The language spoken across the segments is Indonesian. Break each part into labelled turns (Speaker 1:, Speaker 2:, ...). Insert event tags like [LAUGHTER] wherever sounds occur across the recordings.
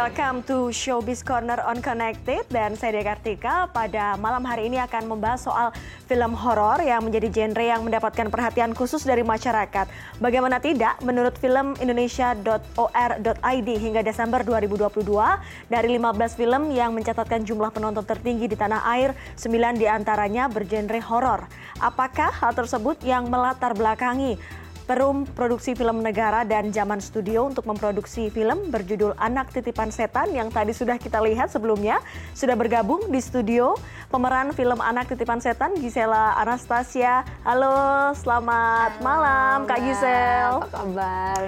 Speaker 1: welcome to Showbiz Corner on Connected dan saya Dea Kartika. Pada malam hari ini akan membahas soal film horor yang menjadi genre yang mendapatkan perhatian khusus dari masyarakat. Bagaimana tidak, menurut film indonesia.or.id hingga Desember 2022, dari 15 film yang mencatatkan jumlah penonton tertinggi di tanah air, 9 di antaranya bergenre horor. Apakah hal tersebut yang melatar belakangi Perum Produksi Film Negara dan Zaman Studio untuk memproduksi film berjudul Anak Titipan Setan yang tadi sudah kita lihat sebelumnya sudah bergabung di studio pemeran film Anak Titipan Setan Gisela Anastasia. Halo, selamat Halo, malam Kak Gisel.
Speaker 2: Apa kabar?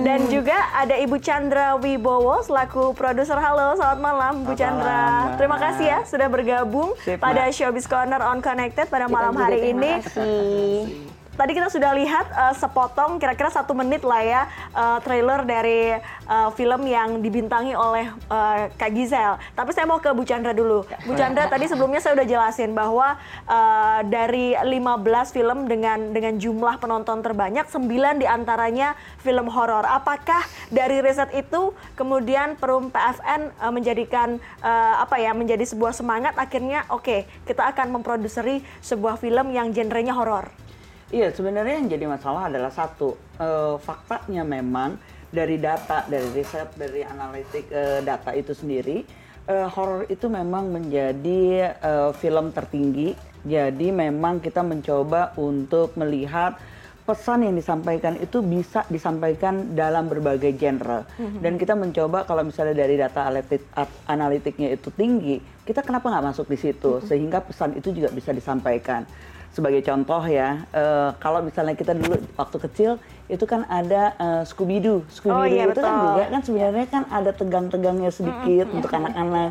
Speaker 1: Dan juga ada Ibu Chandra Wibowo selaku produser. Halo, selamat malam Bu Chandra. Malam, Terima kasih ya sudah bergabung Sip, pada Showbiz Corner on Connected pada malam hari ini.
Speaker 2: Terima kasih
Speaker 1: tadi kita sudah lihat uh, sepotong kira-kira satu menit lah ya uh, trailer dari uh, film yang dibintangi oleh uh, Kak Gizel. Tapi saya mau ke Bu Chandra dulu. Bu Chandra [LAUGHS] tadi sebelumnya saya udah jelasin bahwa uh, dari 15 film dengan dengan jumlah penonton terbanyak 9 di antaranya film horor. Apakah dari riset itu kemudian Perum PFN uh, menjadikan uh, apa ya menjadi sebuah semangat akhirnya oke okay, kita akan memproduksi sebuah film yang genrenya horor.
Speaker 3: Iya, sebenarnya yang jadi masalah adalah satu, uh, faktanya memang dari data, dari riset, dari analitik uh, data itu sendiri, uh, horor itu memang menjadi uh, film tertinggi. Jadi memang kita mencoba untuk melihat pesan yang disampaikan itu bisa disampaikan dalam berbagai genre. Mm-hmm. Dan kita mencoba kalau misalnya dari data analitiknya itu tinggi, kita kenapa nggak masuk di situ mm-hmm. sehingga pesan itu juga bisa disampaikan sebagai contoh ya, uh, kalau misalnya kita dulu waktu kecil itu kan ada uh, Scooby Doo, Scooby Doo oh, iya, itu kan betul. kan juga kan sebenarnya kan ada tegang-tegangnya sedikit mm-hmm. untuk anak-anak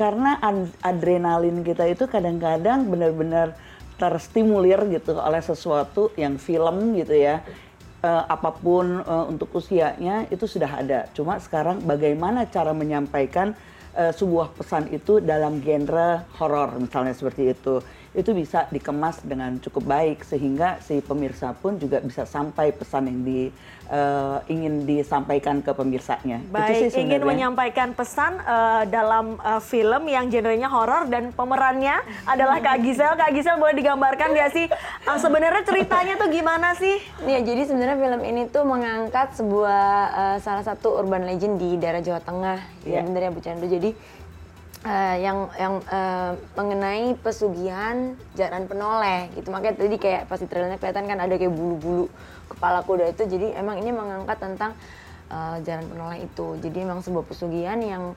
Speaker 3: karena ad adrenalin kita itu kadang-kadang benar-benar terstimulir gitu oleh sesuatu yang film gitu ya. Uh, apa pun uh, untuk usianya itu sudah ada. Cuma sekarang bagaimana cara menyampaikan uh, sebuah pesan itu dalam genre horor misalnya seperti itu itu bisa dikemas dengan cukup baik sehingga si pemirsa pun juga bisa sampai pesan yang di uh, ingin disampaikan ke pemirsanya.
Speaker 1: Baik, itu sih ingin menyampaikan pesan uh, dalam uh, film yang genrenya horor dan pemerannya adalah Kak Gisel. Kak Gisel boleh digambarkan nggak sih uh, sebenarnya ceritanya tuh gimana sih?
Speaker 2: Ya, jadi sebenarnya film ini tuh mengangkat sebuah uh, salah satu urban legend di daerah Jawa Tengah. Yeah. Ya benar ya Bu Chandra. Jadi uh, yang yang uh, mengenai pesugihan jaran penoleh gitu. Makanya tadi kayak pasti trailernya kelihatan kan ada kayak bulu-bulu kepala kuda itu. Jadi emang ini mengangkat tentang uh, jaran penoleh itu. Jadi emang sebuah pesugihan yang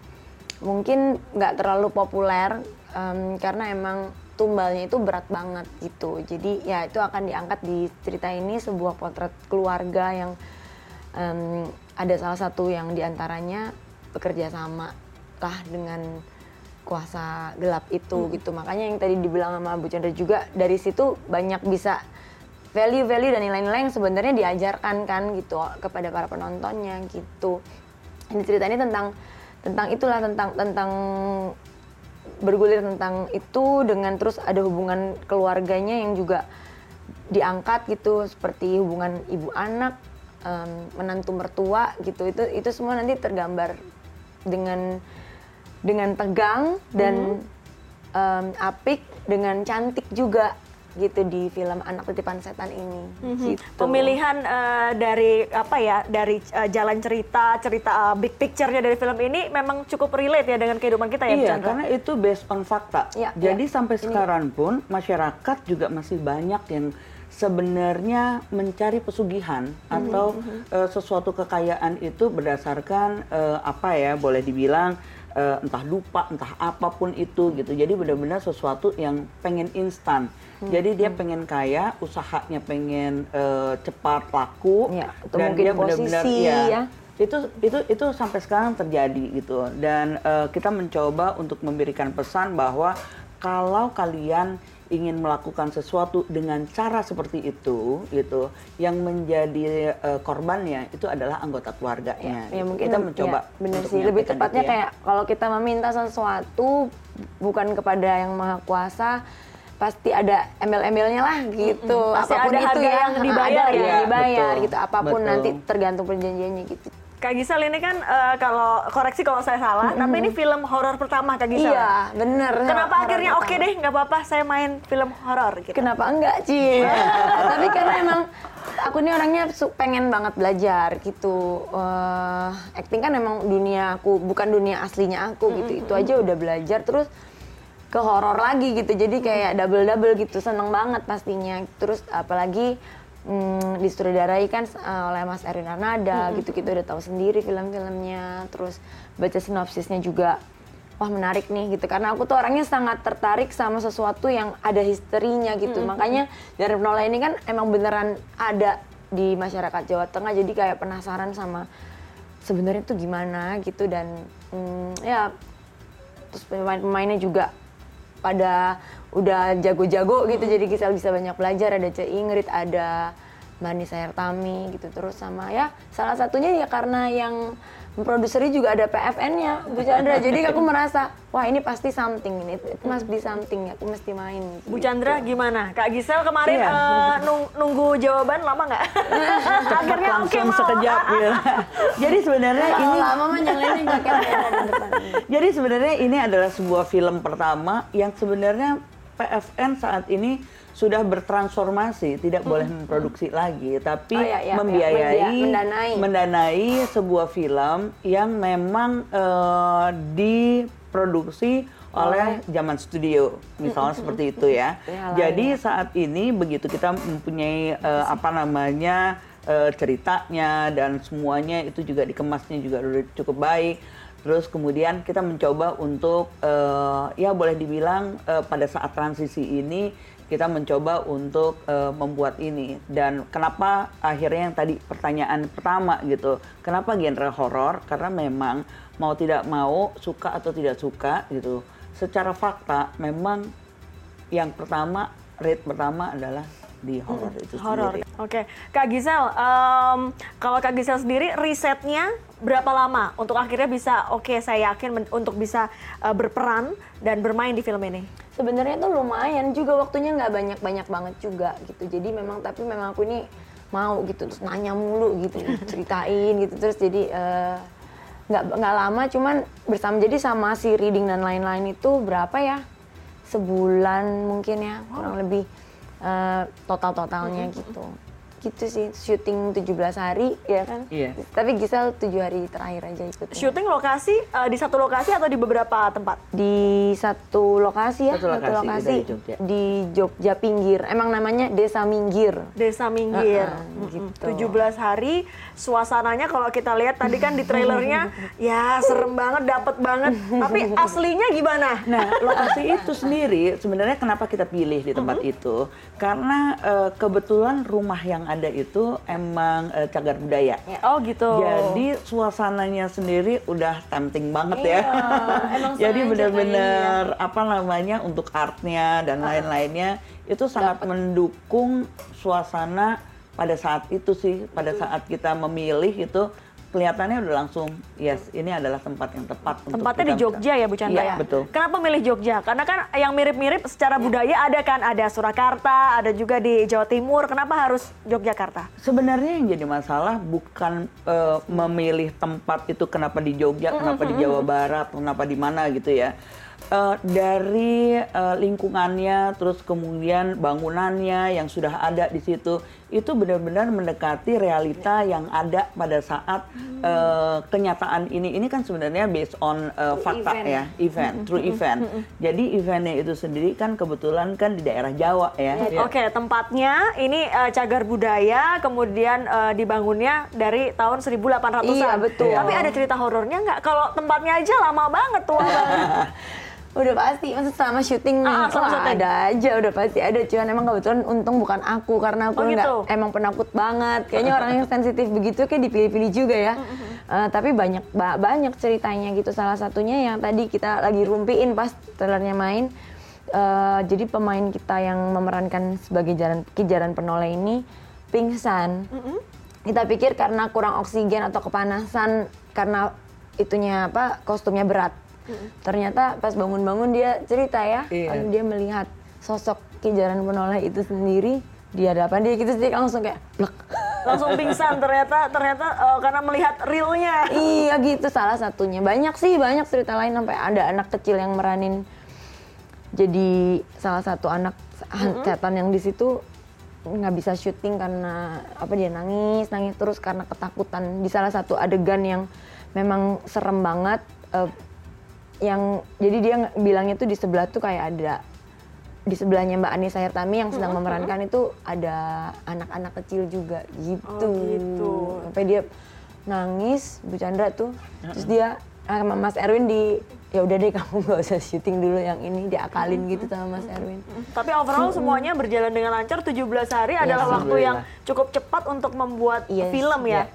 Speaker 2: mungkin nggak terlalu populer um, karena emang tumbalnya itu berat banget gitu. Jadi ya itu akan diangkat di cerita ini sebuah potret keluarga yang um, ada salah satu yang di antaranya bekerja sama lah dengan kuasa gelap itu hmm. gitu. Makanya yang tadi dibilang sama Bu Chandra juga dari situ banyak bisa value-value dan nilai-nilai yang sebenarnya diajarkan kan gitu kepada para penontonnya gitu. Ini cerita ini tentang tentang itulah tentang tentang bergulir tentang itu dengan terus ada hubungan keluarganya yang juga diangkat gitu seperti hubungan ibu anak um, menantu mertua gitu. Itu itu semua nanti tergambar dengan dengan tegang dan hmm. um, apik dengan cantik juga gitu di film anak titipan setan ini. Mm-hmm. Gitu.
Speaker 1: Pemilihan uh, dari apa ya dari uh, jalan cerita cerita uh, big picture-nya dari film ini memang cukup relate ya dengan kehidupan kita ya,
Speaker 3: Iya, Chandra? karena itu based on fakta. Ya, Jadi ya. sampai ini. sekarang pun masyarakat juga masih banyak yang sebenarnya mencari pesugihan mm-hmm. atau uh, sesuatu kekayaan itu berdasarkan uh, apa ya boleh dibilang uh, entah lupa, entah apa pun itu gitu. Jadi benar-benar sesuatu yang pengen instan. Hmm. Jadi dia hmm. pengen kaya, usahanya pengen uh, cepat laku
Speaker 2: ya, dan dia benar-benar ya, ya
Speaker 3: itu itu itu sampai sekarang terjadi gitu. Dan uh, kita mencoba untuk memberikan pesan bahwa kalau kalian ingin melakukan sesuatu dengan cara seperti itu gitu yang menjadi uh, korbannya itu adalah anggota keluarganya
Speaker 2: ya, ya mungkin kita mencoba ya, benar sih. Lebih tepatnya ya. kayak kalau kita meminta sesuatu bukan kepada yang maha kuasa pasti ada embel-embelnya lah gitu.
Speaker 1: Hmm, apa pun ada itu ya yang dibayar
Speaker 2: ada ya. dibayar betul, gitu. Apa pun betul. nanti tergantung perjanjiannya gitu
Speaker 1: Kak Gisel ini kan uh, kalau koreksi kalau saya salah, mm -hmm. tapi ini film horor pertama Kak Gisel.
Speaker 2: Iya, bener.
Speaker 1: Kenapa akhirnya oke okay deh, nggak apa-apa saya main film horor gitu.
Speaker 2: Kenapa enggak, Ci? [LAUGHS] tapi karena emang aku ini orangnya pengen banget belajar gitu. Uh, acting kan emang dunia aku, bukan dunia aslinya aku gitu. Mm -hmm. Itu aja udah belajar terus ke horor lagi gitu. Jadi kayak double-double gitu, seneng banget pastinya. Terus apalagi hmm, disutradarai kan uh, oleh Mas Erwin Arnada mm-hmm. gitu kita udah tahu sendiri film-filmnya. Terus baca sinopsisnya juga wah menarik nih gitu. Karena aku tuh orangnya sangat tertarik sama sesuatu yang ada historinya gitu. Mm-hmm. makanya dari Penola ini kan emang beneran ada di masyarakat Jawa Tengah. Jadi kayak penasaran sama sebenarnya tuh gimana gitu. Dan hmm, ya terus pemain-pemainnya juga pada udah jago-jago gitu jadi kita bisa banyak belajar. Ada Cek Ingrid ada Mani Sayartami gitu terus sama ya salah satunya ya karena yang produsernya juga ada PFN-nya Bu Chandra. Jadi aku merasa wah ini pasti something ini itu must be something aku mesti main
Speaker 1: Bu Chandra gitu. gimana? Kak Gisel kemarin iya. uh, nung nunggu jawaban lama nggak? [LAUGHS]
Speaker 3: Akhirnya oke okay, sekejap [LAUGHS] ya jadi sebenarnya
Speaker 2: oh,
Speaker 3: ini
Speaker 2: lama mah nyalain [LAUGHS]
Speaker 3: jadi sebenarnya ini adalah sebuah film pertama yang sebenarnya PFN saat ini sudah bertransformasi, tidak hmm. boleh memproduksi lagi, tapi oh, iya, iya, membiayai, iya, mendanai. mendanai sebuah film yang memang uh, diproduksi oleh zaman studio, misalnya seperti itu ya. Jadi saat ini begitu kita mempunyai uh, apa namanya uh, ceritanya dan semuanya itu juga dikemasnya juga cukup baik Terus kemudian kita mencoba untuk uh, ya boleh dibilang uh, pada saat transisi ini kita mencoba untuk uh, membuat ini. Dan kenapa akhirnya yang tadi pertanyaan pertama gitu kenapa genre horor karena memang mau tidak mau suka atau tidak suka gitu secara fakta memang yang pertama rate pertama adalah di horor hmm, itu horror.
Speaker 1: sendiri. Oke, okay. Kak Gisel, um, kalau Kak Gisel sendiri risetnya berapa lama untuk akhirnya bisa oke okay, saya yakin untuk bisa uh, berperan dan bermain di film ini?
Speaker 2: Sebenarnya itu lumayan juga waktunya nggak banyak banyak banget juga gitu. Jadi memang tapi memang aku ini mau gitu terus nanya mulu gitu [LAUGHS] ceritain gitu terus jadi uh, nggak nggak lama cuman bersama jadi sama si reading dan lain-lain itu berapa ya sebulan mungkin ya kurang lebih uh, total-totalnya mm-hmm. gitu gitu sih syuting 17 hari ya kan? Iya. tapi Gisel tujuh hari terakhir aja ikut.
Speaker 1: Syuting lokasi uh, di satu lokasi atau di beberapa tempat?
Speaker 2: Di satu lokasi ya satu lokasi, satu lokasi di, Jogja. di Jogja pinggir. Emang namanya Desa Minggir.
Speaker 1: Desa Minggir. Uh -uh, gitu. 17 hari suasananya kalau kita lihat tadi kan di trailernya [LAUGHS] ya serem banget dapet banget. Tapi [LAUGHS] aslinya gimana?
Speaker 3: Nah lokasi itu sendiri sebenarnya kenapa kita pilih di tempat uh -huh. itu? Karena uh, kebetulan rumah yang ada itu emang uh, cagar budaya.
Speaker 1: Ya, oh gitu.
Speaker 3: Jadi suasananya sendiri udah tempting banget ya. iya, [LAUGHS] ya. Jadi benar-benar apa namanya untuk artnya dan ah. lain-lainnya itu sangat Dapat. mendukung suasana pada saat itu sih. Pada saat kita memilih itu kelihatannya udah langsung yes ini adalah tempat yang tepat
Speaker 1: tempatnya di Jogja ya Bu Chandra
Speaker 3: iya, ya? betul.
Speaker 1: Kenapa milih Jogja? Karena kan yang mirip-mirip secara budaya ada kan ada Surakarta ada juga di Jawa Timur. Kenapa harus Yogyakarta?
Speaker 3: Sebenarnya yang jadi masalah bukan uh, memilih tempat itu kenapa di Jogja kenapa di Jawa Barat kenapa di mana gitu ya uh, dari uh, lingkungannya, terus kemudian bangunannya yang sudah ada di situ, itu benar-benar mendekati realita yang ada pada saat uh, kenyataan ini. Ini kan sebenarnya based on uh, fakta event. ya, event, true event. Jadi eventnya itu sendiri kan kebetulan kan di daerah Jawa ya.
Speaker 1: ya. Oke, okay, tempatnya ini uh, cagar budaya, kemudian uh, dibangunnya dari tahun 1800-an.
Speaker 2: Iya betul.
Speaker 1: Tapi ada cerita horornya nggak? Kalau tempatnya aja lama banget tua banget. [LAUGHS]
Speaker 2: udah pasti maksud sama syuting ah, oh, ada aja udah pasti ada. Cuman emang kebetulan untung bukan aku karena aku oh, gitu? emang penakut banget. Kayaknya orang yang sensitif begitu kayak dipilih-pilih juga ya. Uh, tapi banyak ba banyak ceritanya gitu. Salah satunya yang tadi kita lagi rumpiin pas trailernya main. Uh, jadi pemain kita yang memerankan sebagai jalan kijaran penoleh ini pingsan mm -hmm. kita pikir karena kurang oksigen atau kepanasan karena itunya apa kostumnya berat Ternyata pas bangun-bangun dia cerita ya, iya. dia melihat sosok Kijaran Penoleh itu sendiri di hadapan dia gitu sih langsung kayak blek.
Speaker 1: langsung pingsan ternyata ternyata uh, karena melihat realnya.
Speaker 2: iya gitu salah satunya. Banyak sih banyak cerita lain sampai ada anak kecil yang meranin jadi salah satu anak setan yang di situ nggak bisa syuting karena apa dia nangis nangis terus karena ketakutan di salah satu adegan yang memang serem banget uh, yang jadi dia bilangnya tuh di sebelah tuh kayak ada di sebelahnya Mbak Anissa Hertami yang sedang memerankan itu ada anak-anak kecil juga gitu.
Speaker 1: Oh, gitu.
Speaker 2: Sampai dia nangis Bu Chandra tuh. Terus dia sama Mas Erwin di ya udah deh [LAUGHS] kamu gak usah syuting dulu yang ini diakalin gitu sama Mas Erwin.
Speaker 1: Tapi overall semuanya berjalan dengan lancar 17 hari adalah waktu yang cukup cepat untuk membuat
Speaker 2: Yes,
Speaker 1: film ya.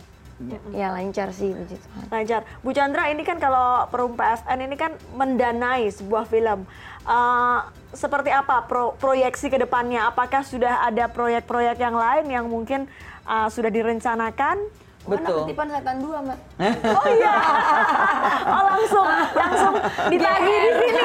Speaker 2: Ya lancar sih puji Tuhan.
Speaker 1: Lancar. Bu Chandra ini kan kalau Perum PFN ini kan mendanai sebuah film. Uh, seperti apa pro proyeksi ke depannya? Apakah sudah ada proyek-proyek yang lain yang mungkin uh, sudah direncanakan?
Speaker 3: Betul.
Speaker 2: Anak ketipan setan dua, Mbak. [LAUGHS]
Speaker 1: Oh iya. [LAUGHS] Oh langsung langsung ditagih di sini.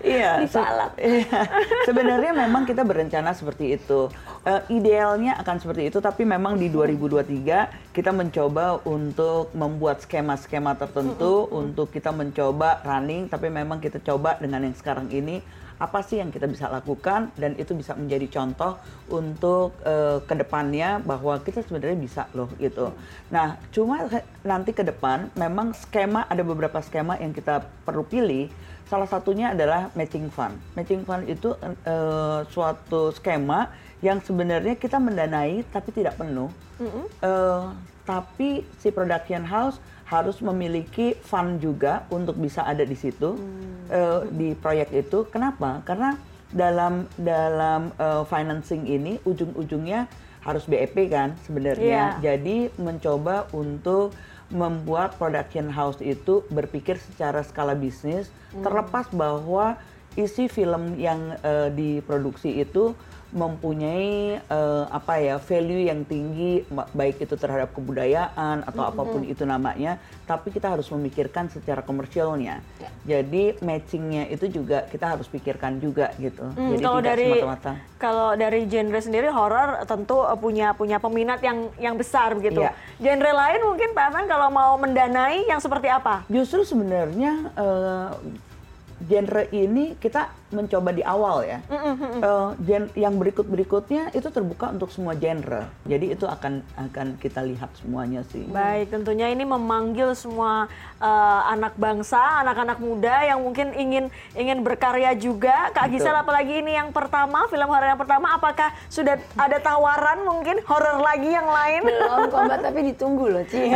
Speaker 3: Iya. [LAUGHS]
Speaker 2: Dipalak.
Speaker 3: Iya. Sebenarnya memang kita berencana seperti itu. Uh, idealnya akan seperti itu, tapi memang di 2023 kita mencoba untuk membuat skema-skema tertentu untuk kita mencoba running, tapi memang kita coba dengan yang sekarang ini apa sih yang kita bisa lakukan dan itu bisa menjadi contoh untuk uh, ke depannya bahwa kita sebenarnya bisa loh gitu. Nah, cuma nanti ke depan memang skema ada beberapa skema yang kita perlu pilih. Salah satunya adalah matching fund. Matching fund itu uh, suatu skema yang sebenarnya kita mendanai tapi tidak penuh. Mm -hmm. uh, tapi si production house harus memiliki fund juga untuk bisa ada di situ hmm. uh, di proyek itu. Kenapa? Karena dalam dalam uh, financing ini ujung-ujungnya harus BEP kan sebenarnya. Yeah. Jadi mencoba untuk membuat production house itu berpikir secara skala bisnis hmm. terlepas bahwa isi film yang uh, diproduksi itu mempunyai uh, apa ya value yang tinggi baik itu terhadap kebudayaan atau mm -hmm. apa pun itu namanya tapi kita harus memikirkan secara komersialnya yeah. jadi matchingnya itu juga kita harus pikirkan juga gitu
Speaker 1: mm, jadi kalau dari kalau dari genre sendiri horor tentu punya punya peminat yang yang besar begitu yeah. genre lain mungkin Pak Evan kalau mau mendanai yang seperti apa
Speaker 3: justru sebenarnya uh, genre ini kita mencoba di awal ya. Mm -hmm. uh, gen yang berikut berikutnya itu terbuka untuk semua genre. Jadi itu akan akan kita lihat semuanya sih.
Speaker 1: Baik, tentunya ini memanggil semua uh, anak bangsa, anak-anak muda yang mungkin ingin ingin berkarya juga. Kak Gisel apalagi ini yang pertama, film horor yang pertama, apakah sudah ada tawaran mungkin horor lagi yang lain?
Speaker 2: Belum kok tapi ditunggu loh, Ci.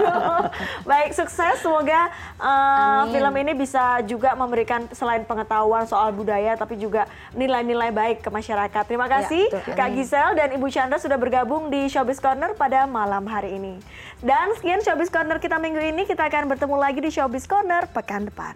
Speaker 2: [LAUGHS]
Speaker 1: Baik, sukses semoga uh, film ini bisa juga memberikan selain pengetahuan soal budaya tapi juga nilai-nilai baik ke masyarakat. Terima ya, kasih ya, Kak Gisel dan Ibu Chandra sudah bergabung di Showbiz Corner pada malam hari ini. Dan sekian Showbiz Corner kita minggu ini, kita akan bertemu lagi di Showbiz Corner pekan depan.